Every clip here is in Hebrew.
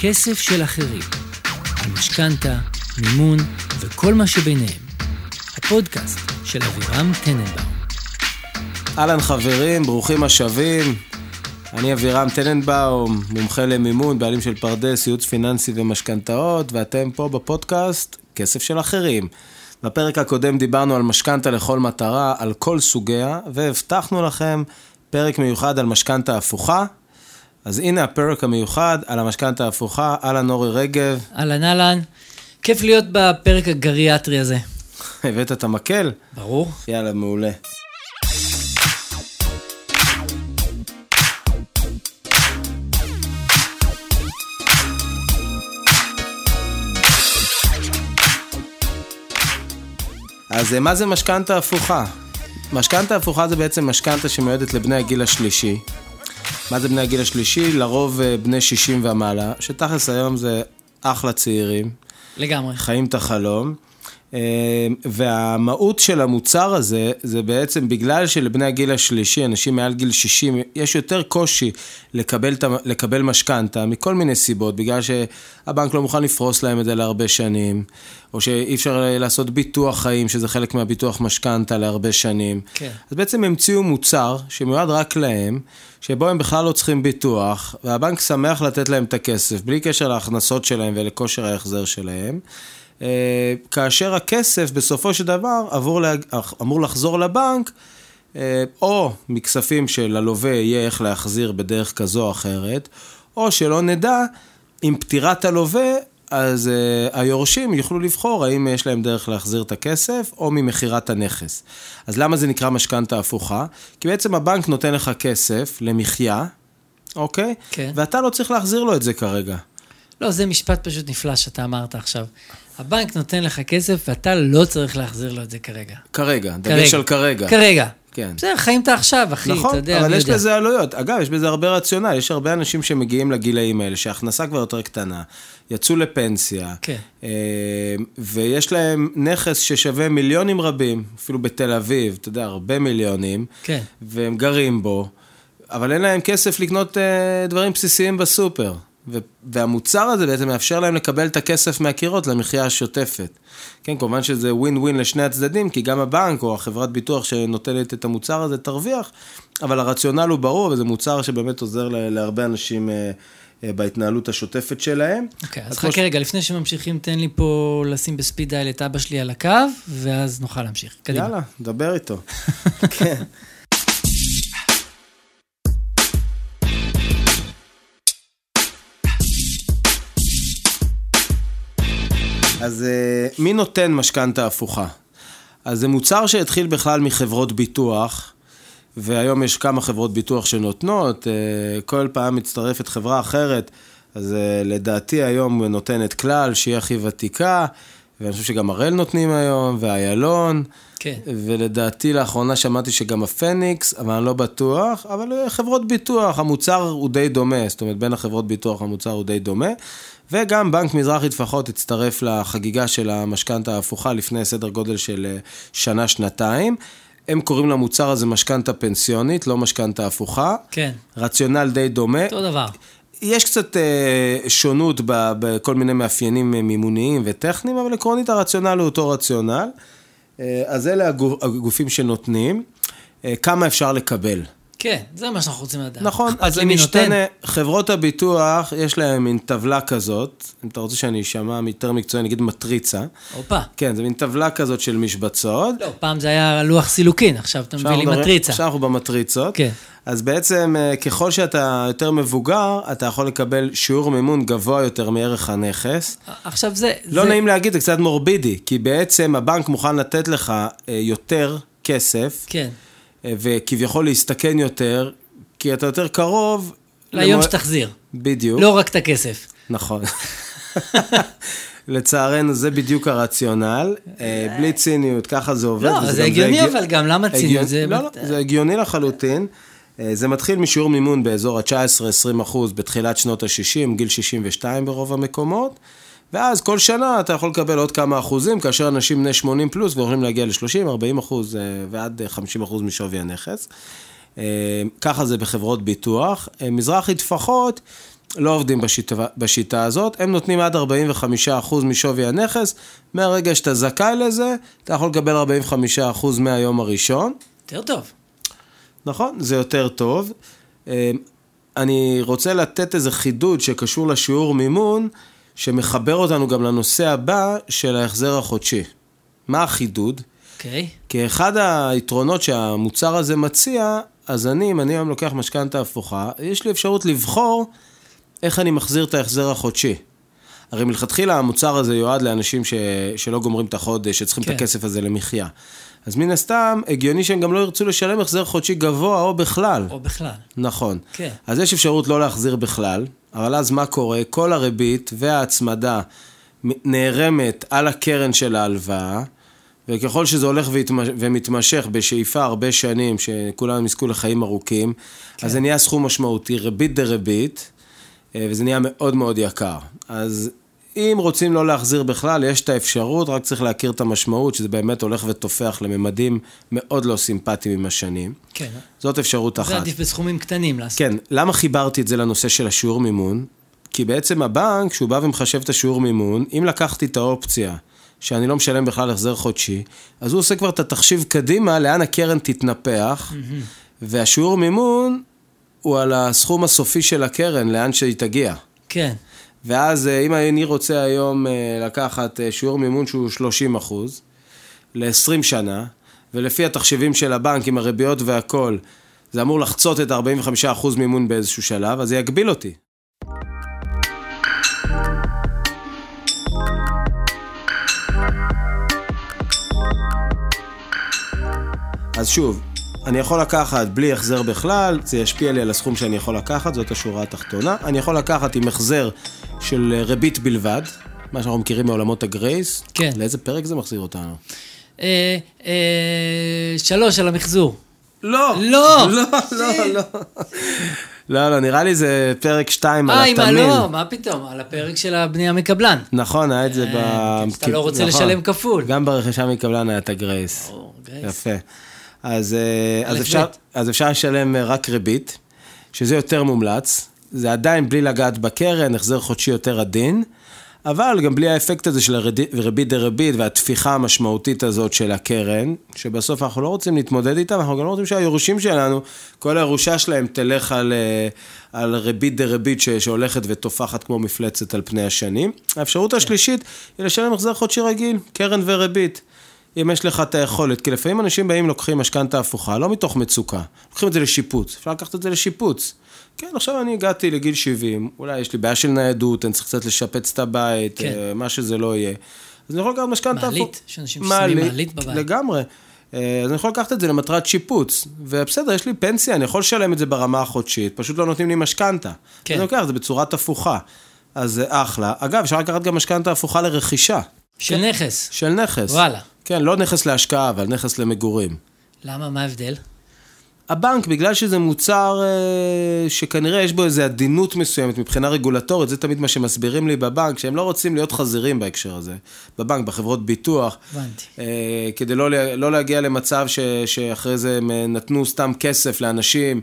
כסף של אחרים, על משכנתה, מימון וכל מה שביניהם. הפודקאסט של אבירם טננבאום. אהלן חברים, ברוכים השבים. אני אבירם טננבאום, מומחה למימון, בעלים של פרדס, ייעוץ פיננסי ומשכנתאות, ואתם פה בפודקאסט כסף של אחרים. בפרק הקודם דיברנו על משכנתה לכל מטרה, על כל סוגיה, והבטחנו לכם פרק מיוחד על משכנתה הפוכה. אז הנה הפרק המיוחד על המשכנתה ההפוכה, אהלן אורי רגב. אהלן אהלן, כיף להיות בפרק הגריאטרי הזה. הבאת את המקל? ברור. יאללה, מעולה. אז אה, מה זה משכנתה הפוכה? משכנתה הפוכה זה בעצם משכנתה שמיועדת לבני הגיל השלישי. מה זה בני הגיל השלישי? לרוב אה, בני 60 ומעלה, שתכלס היום זה אחלה צעירים. לגמרי. חיים את החלום. אה, והמהות של המוצר הזה, זה בעצם בגלל שלבני הגיל השלישי, אנשים מעל גיל 60, יש יותר קושי לקבל, לקבל משכנתה, מכל מיני סיבות, בגלל שהבנק לא מוכן לפרוס להם את זה להרבה שנים, או שאי אפשר לעשות ביטוח חיים, שזה חלק מהביטוח משכנתה להרבה שנים. כן. אז בעצם המציאו מוצר שמיועד רק להם, שבו הם בכלל לא צריכים ביטוח, והבנק שמח לתת להם את הכסף, בלי קשר להכנסות שלהם ולכושר ההחזר שלהם. אה, כאשר הכסף בסופו של דבר אמור, לה, אמור לחזור לבנק, אה, או מכספים שללווה יהיה איך להחזיר בדרך כזו או אחרת, או שלא נדע אם פטירת הלווה, אז uh, היורשים יוכלו לבחור האם יש להם דרך להחזיר את הכסף או ממכירת הנכס. אז למה זה נקרא משכנתה הפוכה? כי בעצם הבנק נותן לך כסף למחיה, אוקיי? כן. ואתה לא צריך להחזיר לו את זה כרגע. לא, זה משפט פשוט נפלא שאתה אמרת עכשיו. הבנק נותן לך כסף ואתה לא צריך להחזיר לו את זה כרגע. כרגע, דגש על כרגע. כרגע. כן. בסדר, חיים את עכשיו, אחי, נכון, אתה יודע, אבל מי יש יודע. בזה עלויות. אגב, יש בזה הרבה רציונל, יש הרבה אנשים שמגיעים לגילאים האלה, שההכנסה כבר יותר קטנה, יצאו לפנסיה, כן. אה, ויש להם נכס ששווה מיליונים רבים, אפילו בתל אביב, אתה יודע, הרבה מיליונים, כן. והם גרים בו, אבל אין להם כסף לקנות אה, דברים בסיסיים בסופר. והמוצר הזה בעצם מאפשר להם לקבל את הכסף מהקירות למחיה השוטפת. כן, כמובן שזה ווין ווין לשני הצדדים, כי גם הבנק או החברת ביטוח שנותנת את המוצר הזה תרוויח, אבל הרציונל הוא ברור, וזה מוצר שבאמת עוזר לה- להרבה אנשים אה, אה, בהתנהלות השוטפת שלהם. אוקיי, אז כמו חכה רגע, לפני שממשיכים, תן לי פה לשים בספיד דייל את אבא שלי על הקו, ואז נוכל להמשיך. קדימה. יאללה, דבר איתו. כן. אז אה, מי נותן משכנתה הפוכה? אז זה מוצר שהתחיל בכלל מחברות ביטוח, והיום יש כמה חברות ביטוח שנותנות, אה, כל פעם מצטרפת חברה אחרת, אז אה, לדעתי היום נותנת כלל, שהיא הכי ותיקה, ואני חושב שגם הראל נותנים היום, ואיילון. כן. ולדעתי לאחרונה שמעתי שגם הפניקס, אבל אני לא בטוח, אבל אה, חברות ביטוח, המוצר הוא די דומה, זאת אומרת בין החברות ביטוח המוצר הוא די דומה, וגם בנק מזרחי טפחות הצטרף לחגיגה של המשכנתה ההפוכה לפני סדר גודל של אה, שנה-שנתיים. הם קוראים למוצר הזה משכנתה פנסיונית, לא משכנתה הפוכה. כן. רציונל די דומה. אותו דבר. יש קצת אה, שונות בכל מיני מאפיינים אה, מימוניים וטכניים, אבל עקרונית הרציונל הוא אותו רציונל. אה, אז אלה הגופ, הגופים שנותנים. אה, כמה אפשר לקבל. כן, זה מה שאנחנו רוצים לדעת. נכון, אז מי נותן. חברות הביטוח, יש להם מין טבלה כזאת, אם אתה רוצה שאני אשמע יותר מקצועי, נגיד מטריצה. הופה. כן, זה מין טבלה כזאת של משבצות. לא, פעם זה היה לוח סילוקין, עכשיו אתה מביא לי מטריצה. עכשיו אנחנו במטריצות. כן. אז בעצם, אה, ככל שאתה יותר מבוגר, אתה יכול לקבל שיעור מימון גבוה יותר מערך הנכס. עכשיו זה... לא זה... נעים להגיד, זה קצת מורבידי, כי בעצם הבנק מוכן לתת לך אה, יותר כסף, כן. אה, וכביכול להסתכן יותר, כי אתה יותר קרוב... ליום למוע- שתחזיר. בדיוק. לא רק את הכסף. נכון. לצערנו, זה בדיוק הרציונל. אה, בלי ציניות, ככה זה עובד. לא, זה הגיוני, אבל גם למה ציניות? לא, לא, זה הגיוני לחלוטין. אה, זה מתחיל משיעור מימון באזור ה-19-20 אחוז בתחילת שנות ה-60, גיל 62 ברוב המקומות. ואז כל שנה אתה יכול לקבל עוד כמה אחוזים, כאשר אנשים בני 80 פלוס ויכולים להגיע ל-30, 40 אחוז אה, ועד אה, 50 אחוז משווי הנכס. אה, ככה זה בחברות ביטוח. אה, מזרחי טפחות לא עובדים בשיטה, בשיטה הזאת, הם נותנים עד 45% משווי הנכס, מהרגע שאתה זכאי לזה, אתה יכול לקבל 45% מהיום הראשון. יותר טוב. נכון, זה יותר טוב. אה, אני רוצה לתת איזה חידוד שקשור לשיעור מימון, שמחבר אותנו גם לנושא הבא של ההחזר החודשי. מה החידוד? אוקיי. Okay. כי אחד היתרונות שהמוצר הזה מציע, אז אני, אם אני היום לוקח משכנתה הפוכה, יש לי אפשרות לבחור איך אני מחזיר את ההחזר החודשי. הרי מלכתחילה המוצר הזה יועד לאנשים ש... שלא גומרים את החודש, שצריכים כן. את הכסף הזה למחיה. אז מן הסתם, הגיוני שהם גם לא ירצו לשלם החזר חודשי גבוה או בכלל. או בכלל. נכון. כן. אז יש אפשרות לא להחזיר בכלל, אבל אז מה קורה? כל הריבית וההצמדה נערמת על הקרן של ההלוואה, וככל שזה הולך ומתמשך בשאיפה הרבה שנים, שכולם יזכו לחיים ארוכים, כן. אז זה נהיה סכום משמעותי, ריבית דריבית, אה, וזה נהיה מאוד מאוד יקר. אז אם רוצים לא להחזיר בכלל, יש את האפשרות, רק צריך להכיר את המשמעות, שזה באמת הולך ותופח לממדים מאוד לא סימפטיים עם השנים. כן. זאת אפשרות אחת. זה עדיף בסכומים קטנים לעשות. כן, למה חיברתי את זה לנושא של השיעור מימון? כי בעצם הבנק, כשהוא בא ומחשב את השיעור מימון, אם לקחתי את האופציה שאני לא משלם בכלל החזר חודשי, אז הוא עושה כבר את התחשיב קדימה, לאן הקרן תתנפח. והשיעור מימון הוא על הסכום הסופי של הקרן, לאן שהיא תגיע. כן. ואז אה, אם אני רוצה היום אה, לקחת אה, שיעור מימון שהוא 30 אחוז, ל-20 שנה, ולפי התחשיבים של הבנק עם הריביות והכל, זה אמור לחצות את ה-45 אחוז מימון באיזשהו שלב, אז זה יגביל אותי. אז שוב, אני יכול לקחת בלי החזר בכלל, זה ישפיע לי על הסכום שאני יכול לקחת, זאת השורה התחתונה. אני יכול לקחת עם החזר של ריבית בלבד, מה שאנחנו מכירים מעולמות הגרייס. כן. לאיזה פרק זה מחזיר אותנו? אה, אה, שלוש על המחזור. לא. לא. לא, לא, לא. לא, לא, נראה לי זה פרק 2 על התמיל. אה, לא, מה פתאום, על הפרק של הבנייה מקבלן. נכון, היה את זה ב... אתה לא רוצה נכון. לשלם כפול. גם ברכישה מקבלן היה את הגרייס. יפה. אז, אה, אז, אפשר, אז אפשר לשלם אה, רק ריבית, שזה יותר מומלץ. זה עדיין בלי לגעת בקרן, החזר חודשי יותר עדין, אבל גם בלי האפקט הזה של הריבית דריבית והתפיחה המשמעותית הזאת של הקרן, שבסוף אנחנו לא רוצים להתמודד איתה, ואנחנו גם לא רוצים שהיורשים שלנו, כל הירושה שלהם תלך על, אה, על ריבית דריבית שהולכת ותופחת כמו מפלצת על פני השנים. האפשרות השלישית היא לשלם החזר חודשי רגיל, קרן וריבית. אם יש לך את היכולת, כי לפעמים אנשים באים לוקחים משכנתה הפוכה, לא מתוך מצוקה, לוקחים את זה לשיפוץ, אפשר לקחת את זה לשיפוץ. כן, עכשיו אני הגעתי לגיל 70, אולי יש לי בעיה של ניידות, אני צריך קצת לשפץ את הבית, כן. אה, מה שזה לא יהיה. אז אני יכול לקחת משכנתה הפוכה. מעלית, יש אנשים ששמים מעלית בבית. לגמרי. אה, אז אני יכול לקחת את זה למטרת שיפוץ, ובסדר, יש לי פנסיה, אני יכול לשלם את זה ברמה החודשית, פשוט לא נותנים לי משכנתה. כן. אני לוקח את זה בצורת הפוכה. אז זה אחלה. אגב, אפשר לקחת גם משכנתה הפוכה לרכישה. של כן. נכס. של נכס. וואלה. כן, לא נכס להשקעה, אבל נכס למגורים. למה? מה ההבדל? הבנק, בגלל שזה מוצר אה, שכנראה יש בו איזו עדינות מסוימת מבחינה רגולטורית, זה תמיד מה שמסבירים לי בבנק, שהם לא רוצים להיות חזירים בהקשר הזה. בבנק, בחברות ביטוח. הבנתי. אה, כדי לא, לא להגיע למצב ש, שאחרי זה הם נתנו סתם כסף לאנשים אה,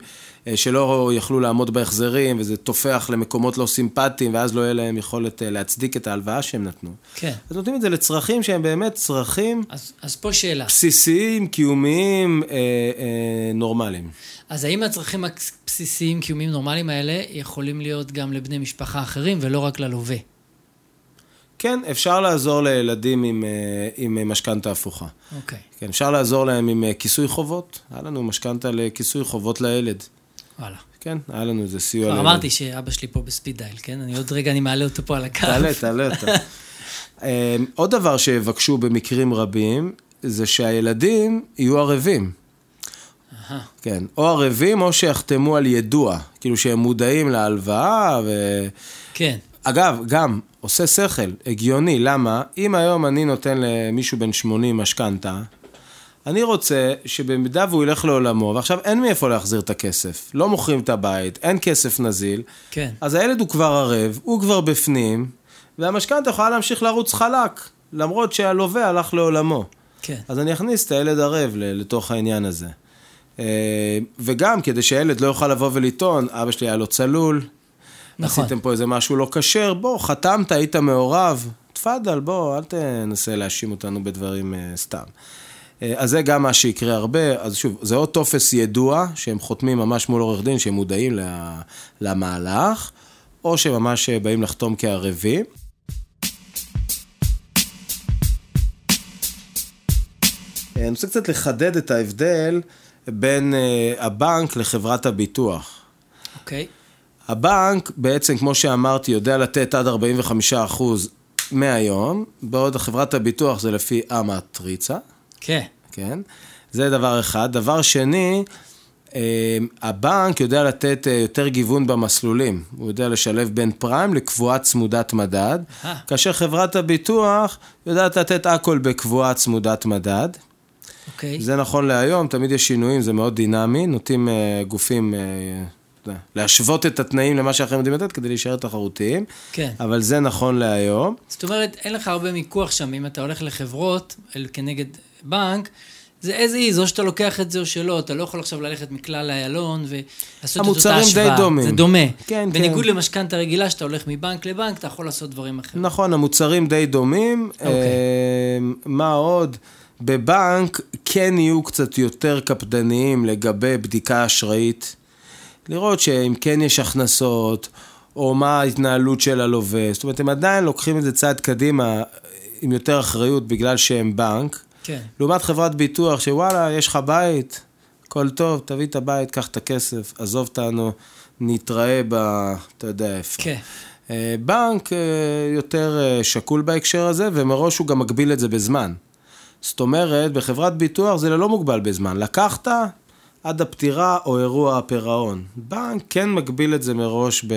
שלא יכלו לעמוד בהחזרים, וזה תופח למקומות לא סימפטיים, ואז לא יהיה להם יכולת אה, להצדיק את ההלוואה שהם נתנו. כן. אז נותנים את זה לצרכים שהם באמת צרכים... אז, אז פה שאלה. בסיסיים, קיומיים, אה, אה, נורמליים. אז האם הצרכים הבסיסיים, קיומיים, נורמליים האלה, יכולים להיות גם לבני משפחה אחרים, ולא רק ללווה? כן, אפשר לעזור לילדים עם, עם משכנתה הפוכה. אוקיי. כן, אפשר לעזור להם עם כיסוי חובות. היה לנו משכנתה לכיסוי חובות לילד. וואלה. כן, היה לנו איזה סיוע. כבר אמרתי שאבא שלי פה בספיד דייל, כן? אני עוד רגע, אני מעלה אותו פה על הקו. תעלה, תעלה אותו. אמ, עוד דבר שיבקשו במקרים רבים, זה שהילדים יהיו ערבים. כן, או ערבים או שיחתמו על ידוע, כאילו שהם מודעים להלוואה ו... כן. אגב, גם עושה שכל, הגיוני, למה? אם היום אני נותן למישהו בן 80 משכנתה, אני רוצה שבמידה והוא ילך לעולמו, ועכשיו אין מאיפה להחזיר את הכסף, לא מוכרים את הבית, אין כסף נזיל, כן. אז הילד הוא כבר ערב, הוא כבר בפנים, והמשכנתה יכולה להמשיך לרוץ חלק, למרות שהלווה הלך לעולמו. כן. אז אני אכניס את הילד ערב לתוך העניין הזה. אה, וגם כדי שהילד לא יוכל לבוא ולטעון, אבא שלי היה לו צלול, נכון. עשיתם פה איזה משהו לא כשר, בוא, חתמת, היית מעורב, תפאדל, בוא, אל תנסה להאשים אותנו בדברים אה, סתם. אה, אז זה גם מה שיקרה הרבה, אז שוב, זה עוד טופס ידוע, שהם חותמים ממש מול עורך דין, שהם מודעים למהלך, או שהם ממש אה, באים לחתום כערבים. אה, אני רוצה קצת לחדד את ההבדל בין הבנק לחברת הביטוח. אוקיי. הבנק בעצם, כמו שאמרתי, יודע לתת עד 45% מהיום, בעוד חברת הביטוח זה לפי המטריצה, כן. כן? זה דבר אחד. דבר שני, אה, הבנק יודע לתת אה, יותר גיוון במסלולים. הוא יודע לשלב בין פריים לקבועה צמודת מדד, אה. כאשר חברת הביטוח יודעת לתת הכל בקבועה צמודת מדד. אוקיי. זה נכון להיום, תמיד יש שינויים, זה מאוד דינמי, נוטים אה, גופים יודע, להשוות את התנאים למה שאחרים יודעים לתת כדי להישאר תחרותיים, כן. אבל זה נכון להיום. זאת אומרת, אין לך הרבה מיקוח שם, אם אתה הולך לחברות, אל- כנגד בנק, זה איזה היא, או שאתה לוקח את זה או שלא, אתה לא יכול עכשיו ללכת מכלל איילון ולעשות את אותה המוצרים די השוואה. דומים. זה דומה. כן, בניגוד כן. למשכנתה רגילה, שאתה הולך מבנק לבנק, אתה יכול לעשות דברים אחרים. נכון, המוצרים די דומים. אוקיי. אה, מה עוד? בבנק כן יהיו קצת יותר קפדניים לגבי בדיקה אשראית. לראות שאם כן יש הכנסות, או מה ההתנהלות של הלווה. זאת אומרת, הם עדיין לוקחים את זה צעד קדימה עם יותר אחריות בגלל שהם בנק. כן. לעומת חברת ביטוח, שוואלה, יש לך בית, הכל טוב, תביא את הבית, קח את הכסף, עזוב אותנו, נתראה ב... אתה יודע איפה. כן. אה, בנק אה, יותר אה, שקול בהקשר הזה, ומראש הוא גם מגביל את זה בזמן. זאת אומרת, בחברת ביטוח זה ללא מוגבל בזמן. לקחת עד הפטירה או אירוע הפירעון. בנק כן מגביל את זה מראש ב...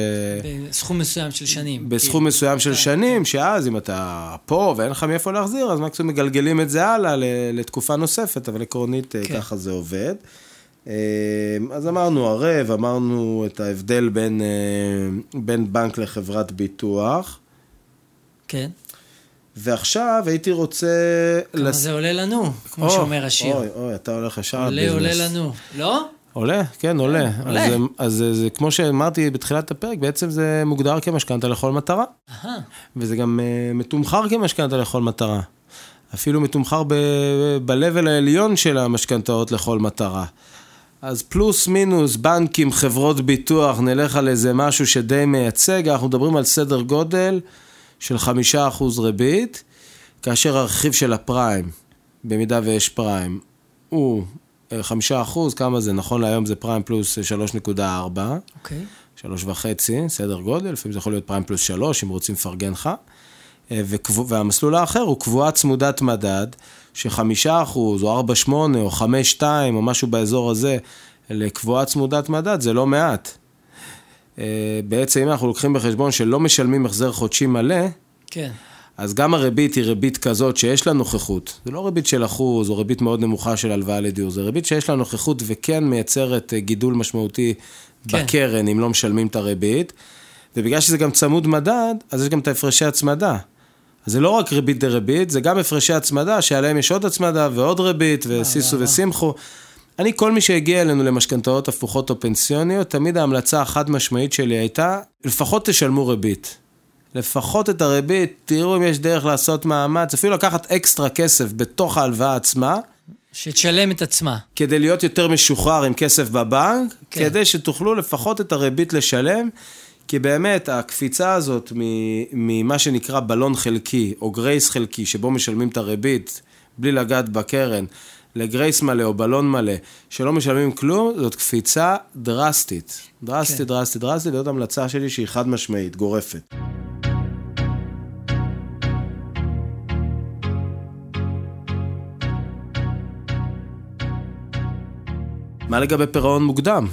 בסכום מסוים של שנים. בסכום מסוים של שנים, שאז אם אתה פה ואין לך מאיפה להחזיר, אז מקסימום מגלגלים את זה הלאה לתקופה נוספת, אבל עקרונית אה, כן. ככה זה עובד. אה, אז אמרנו ערב, אמרנו את ההבדל בין, אה, בין בנק לחברת ביטוח, כן. ועכשיו הייתי רוצה... כמה זה עולה לנו, כמו או, שאומר השיר. אוי, אוי, אתה הולך ישר עולה, לביזנס. עולה לנו. לא? עולה, כן, עולה. עולה. אז, אז זה, זה, כמו שאמרתי בתחילת הפרק, בעצם זה מוגדר כמשכנתה לכל מטרה. אהה. וזה גם uh, מתומחר כמשכנתה לכל מטרה. אפילו מתומחר ב- ב-level העליון של המשכנתאות לכל מטרה. אז פלוס מינוס, בנקים, חברות ביטוח, נלך על איזה משהו שדי מייצג, אנחנו מדברים על סדר גודל של חמישה אחוז ריבית, כאשר הרכיב של הפריים, במידה ויש פריים, הוא אה, חמישה אחוז, כמה זה? נכון להיום זה פריים פלוס שלוש נקודה ארבע. אוקיי. שלוש וחצי, סדר גודל, לפעמים זה יכול להיות פריים פלוס שלוש, אם רוצים לפרגן לך. אה, והמסלול האחר הוא קבועה צמודת מדד, שחמישה אחוז, או ארבע שמונה, או חמש שתיים, או משהו באזור הזה, לקבועה צמודת מדד, זה לא מעט. אה, בעצם אם אנחנו לוקחים בחשבון שלא משלמים החזר חודשי מלא, כן. אז גם הריבית היא ריבית כזאת שיש לה נוכחות. זה לא ריבית של אחוז או ריבית מאוד נמוכה של הלוואה לדיור, זה ריבית שיש לה נוכחות וכן מייצרת אה, גידול משמעותי כן. בקרן אם לא משלמים את הריבית. ובגלל שזה גם צמוד מדד, אז יש גם את ההפרשי הצמדה. אז זה לא רק ריבית דריבית, זה גם הפרשי הצמדה, שעליהם יש עוד הצמדה ועוד ריבית, וסיסו וואו. אני, כל מי שהגיע אלינו למשכנתאות הפוכות או פנסיוניות, תמיד ההמלצה החד משמעית שלי הייתה, לפחות תשלמו ריבית. לפחות את הריבית, תראו אם יש דרך לעשות מאמץ, אפילו לקחת אקסטרה כסף בתוך ההלוואה עצמה, שתשלם את עצמה. כדי להיות יותר משוחרר עם כסף בבנק, כן. כדי שתוכלו לפחות את הריבית לשלם, כי באמת הקפיצה הזאת ממה שנקרא בלון חלקי, או גרייס חלקי, שבו משלמים את הריבית בלי לגעת בקרן, לגרייס מלא או בלון מלא, שלא משלמים כלום, זאת קפיצה דרסטית. דרסטית, כן. כן. דרסטית, דרסטית, וזאת המלצה שלי שהיא חד משמעית, גורפת. מה לגבי פירעון מוקדם?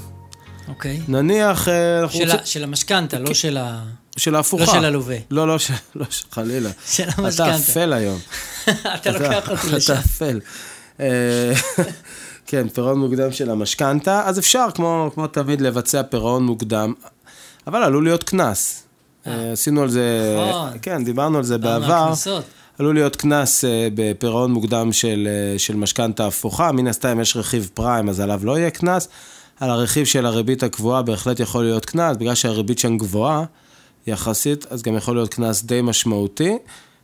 אוקיי. נניח, אה, של רוצים... ה- של המשכנתה, לא של ה... של ההפוכה. לא של הלווה. לא, לא, של- לא, חלילה. של אתה המשכנתה. אפל היום. אתה לוקח אותי לשם. אתה אפל. אה, כן, פירעון מוקדם של המשכנתה, אז אפשר, כמו, כמו תמיד, לבצע פירעון מוקדם, אבל עלול להיות קנס. אה, עשינו על זה, נכון. כן, דיברנו על זה בעבר. עלול להיות קנס אה, בפירעון מוקדם של, אה, של משכנתה הפוכה, מן הסתם יש רכיב פריים, אז עליו לא יהיה קנס, על הרכיב של הריבית הקבועה בהחלט יכול להיות קנס, בגלל שהריבית שם גבוהה יחסית, אז גם יכול להיות קנס די משמעותי.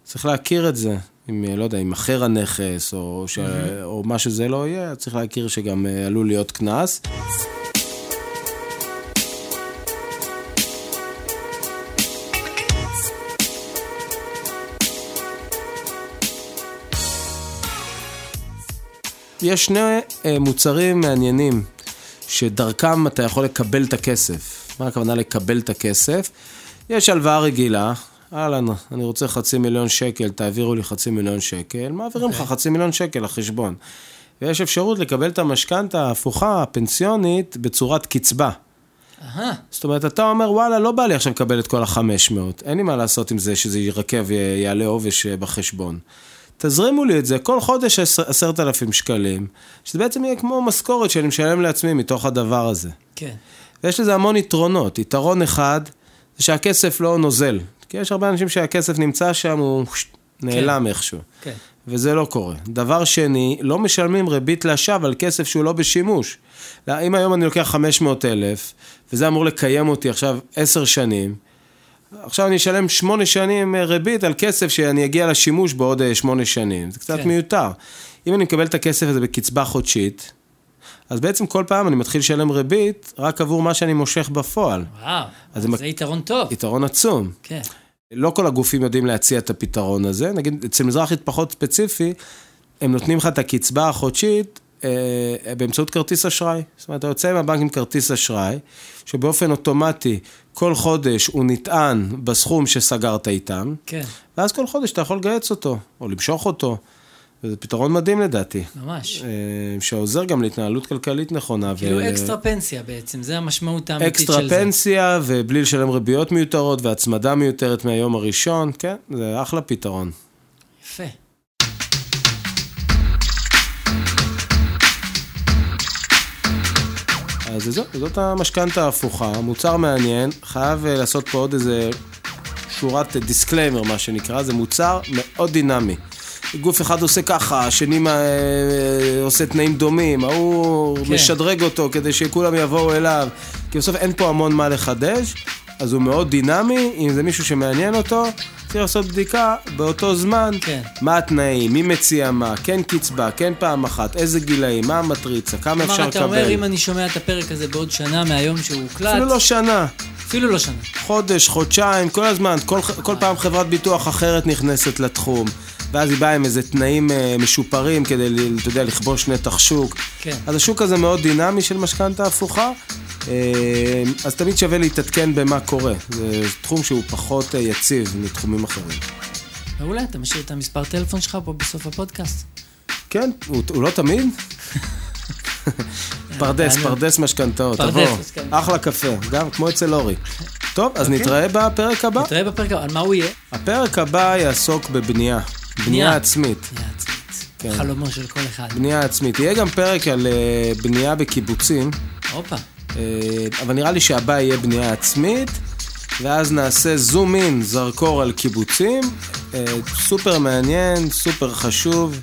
צריך להכיר את זה, אם, לא יודע, אם אחר הנכס, או, ש... mm-hmm. או מה שזה לא יהיה, צריך להכיר שגם אה, עלול להיות קנס. יש שני אה, מוצרים מעניינים, שדרכם אתה יכול לקבל את הכסף. מה הכוונה לקבל את הכסף? יש הלוואה רגילה, אהלן, אני רוצה חצי מיליון שקל, תעבירו לי חצי מיליון שקל, מעבירים לך okay. אוקיי. חצי מיליון שקל לחשבון. ויש אפשרות לקבל את המשכנתה ההפוכה, הפנסיונית, בצורת קצבה. Aha. זאת אומרת, אתה אומר, וואלה, לא בא לי עכשיו לקבל את כל ה-500, אין לי מה לעשות עם זה שזה ירקב ויעלה עובש אה, בחשבון. תזרימו לי את זה כל חודש עשרת אלפים שקלים, שזה בעצם יהיה כמו משכורת שאני משלם לעצמי מתוך הדבר הזה. כן. ויש לזה המון יתרונות. יתרון אחד, זה שהכסף לא נוזל. כי יש הרבה אנשים שהכסף נמצא שם, הוא נעלם כן. איכשהו. כן. וזה לא קורה. דבר שני, לא משלמים ריבית לשווא על כסף שהוא לא בשימוש. אם היום אני לוקח 500 אלף, וזה אמור לקיים אותי עכשיו עשר שנים, עכשיו אני אשלם שמונה שנים אה, ריבית על כסף שאני אגיע לשימוש בעוד אה, שמונה שנים. זה קצת כן. מיותר. אם אני מקבל את הכסף הזה בקצבה חודשית, אז בעצם כל פעם אני מתחיל לשלם ריבית רק עבור מה שאני מושך בפועל. וואו, זה מק... יתרון טוב. יתרון עצום. כן. לא כל הגופים יודעים להציע את הפתרון הזה. נגיד, אצל מזרחית פחות ספציפי, הם נותנים לך את הקצבה החודשית אה, באמצעות כרטיס אשראי. זאת אומרת, אתה יוצא מהבנק עם כרטיס אשראי, שבאופן אוטומטי כל חודש הוא נטען בסכום שסגרת איתם, כן. ואז כל חודש אתה יכול לגייס אותו, או למשוך אותו. וזה פתרון מדהים לדעתי. ממש. אה, שעוזר גם להתנהלות כלכלית נכונה. כאילו ו... אקסטרה פנסיה בעצם, זה המשמעות האמיתית של זה. אקסטרה פנסיה, ובלי לשלם ריביות מיותרות, והצמדה מיותרת מהיום הראשון, כן, זה אחלה פתרון. יפה. אז זאת, זאת המשכנתה ההפוכה, מוצר מעניין, חייב אה, לעשות פה עוד איזה שורת disclaimer, מה שנקרא, זה מוצר מאוד דינמי. גוף אחד עושה ככה, השני מה, אה, עושה תנאים דומים, ההוא כן. משדרג אותו כדי שכולם יבואו אליו, כי בסוף אין פה המון מה לחדש, אז הוא מאוד דינמי, אם זה מישהו שמעניין אותו, צריך לעשות בדיקה באותו זמן, כן. מה התנאים, מי מציע מה, כן קצבה, כן פעם אחת, איזה גילאים, מה המטריצה, כמה אפשר לקבל. כלומר, אתה אומר, אם אני שומע את הפרק הזה בעוד שנה מהיום שהוא הוקלט... אפילו לא שנה. אפילו לא שנה. חודש, חודשיים, כל הזמן, כל, כל פעם חברת ביטוח אחרת נכנסת לתחום. ואז היא באה עם איזה תנאים אה, משופרים כדי, אתה יודע, לכבוש נתח שוק. כן. אז השוק הזה מאוד דינמי של משכנתה הפוכה, אה, אז תמיד שווה להתעדכן במה קורה. זה תחום שהוא פחות אה, יציב מתחומים אחרים. מעולה, אתה משאיר את המספר טלפון שלך פה בסוף הפודקאסט. כן, הוא, הוא לא תמיד. פרדס, פרדס משכנתאות, תבוא. אחלה קפה, גם כמו אצל אורי. טוב, אז אוקיי. נתראה בפרק הבא. נתראה בפרק הבא, על מה הוא יהיה? הפרק הבא יעסוק בבנייה. בנייה עצמית. בנייה עצמית. כן. חלומו של כל אחד. בנייה עצמית. יהיה גם פרק על אה, בנייה בקיבוצים. הופה. אה, אבל נראה לי שהבא יהיה בנייה עצמית, ואז נעשה זום אין, זרקור על קיבוצים. אה, סופר מעניין, סופר חשוב.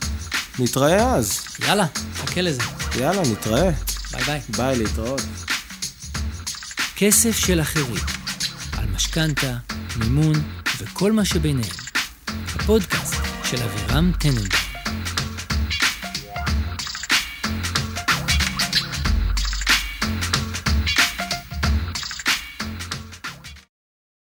נתראה אז. יאללה, חכה לזה. יאללה, נתראה. ביי ביי. ביי, להתראות. כסף של אחרים, על משכנתה, מימון וכל מה שביניהם. הפודקאסט של אבירם טננבאום.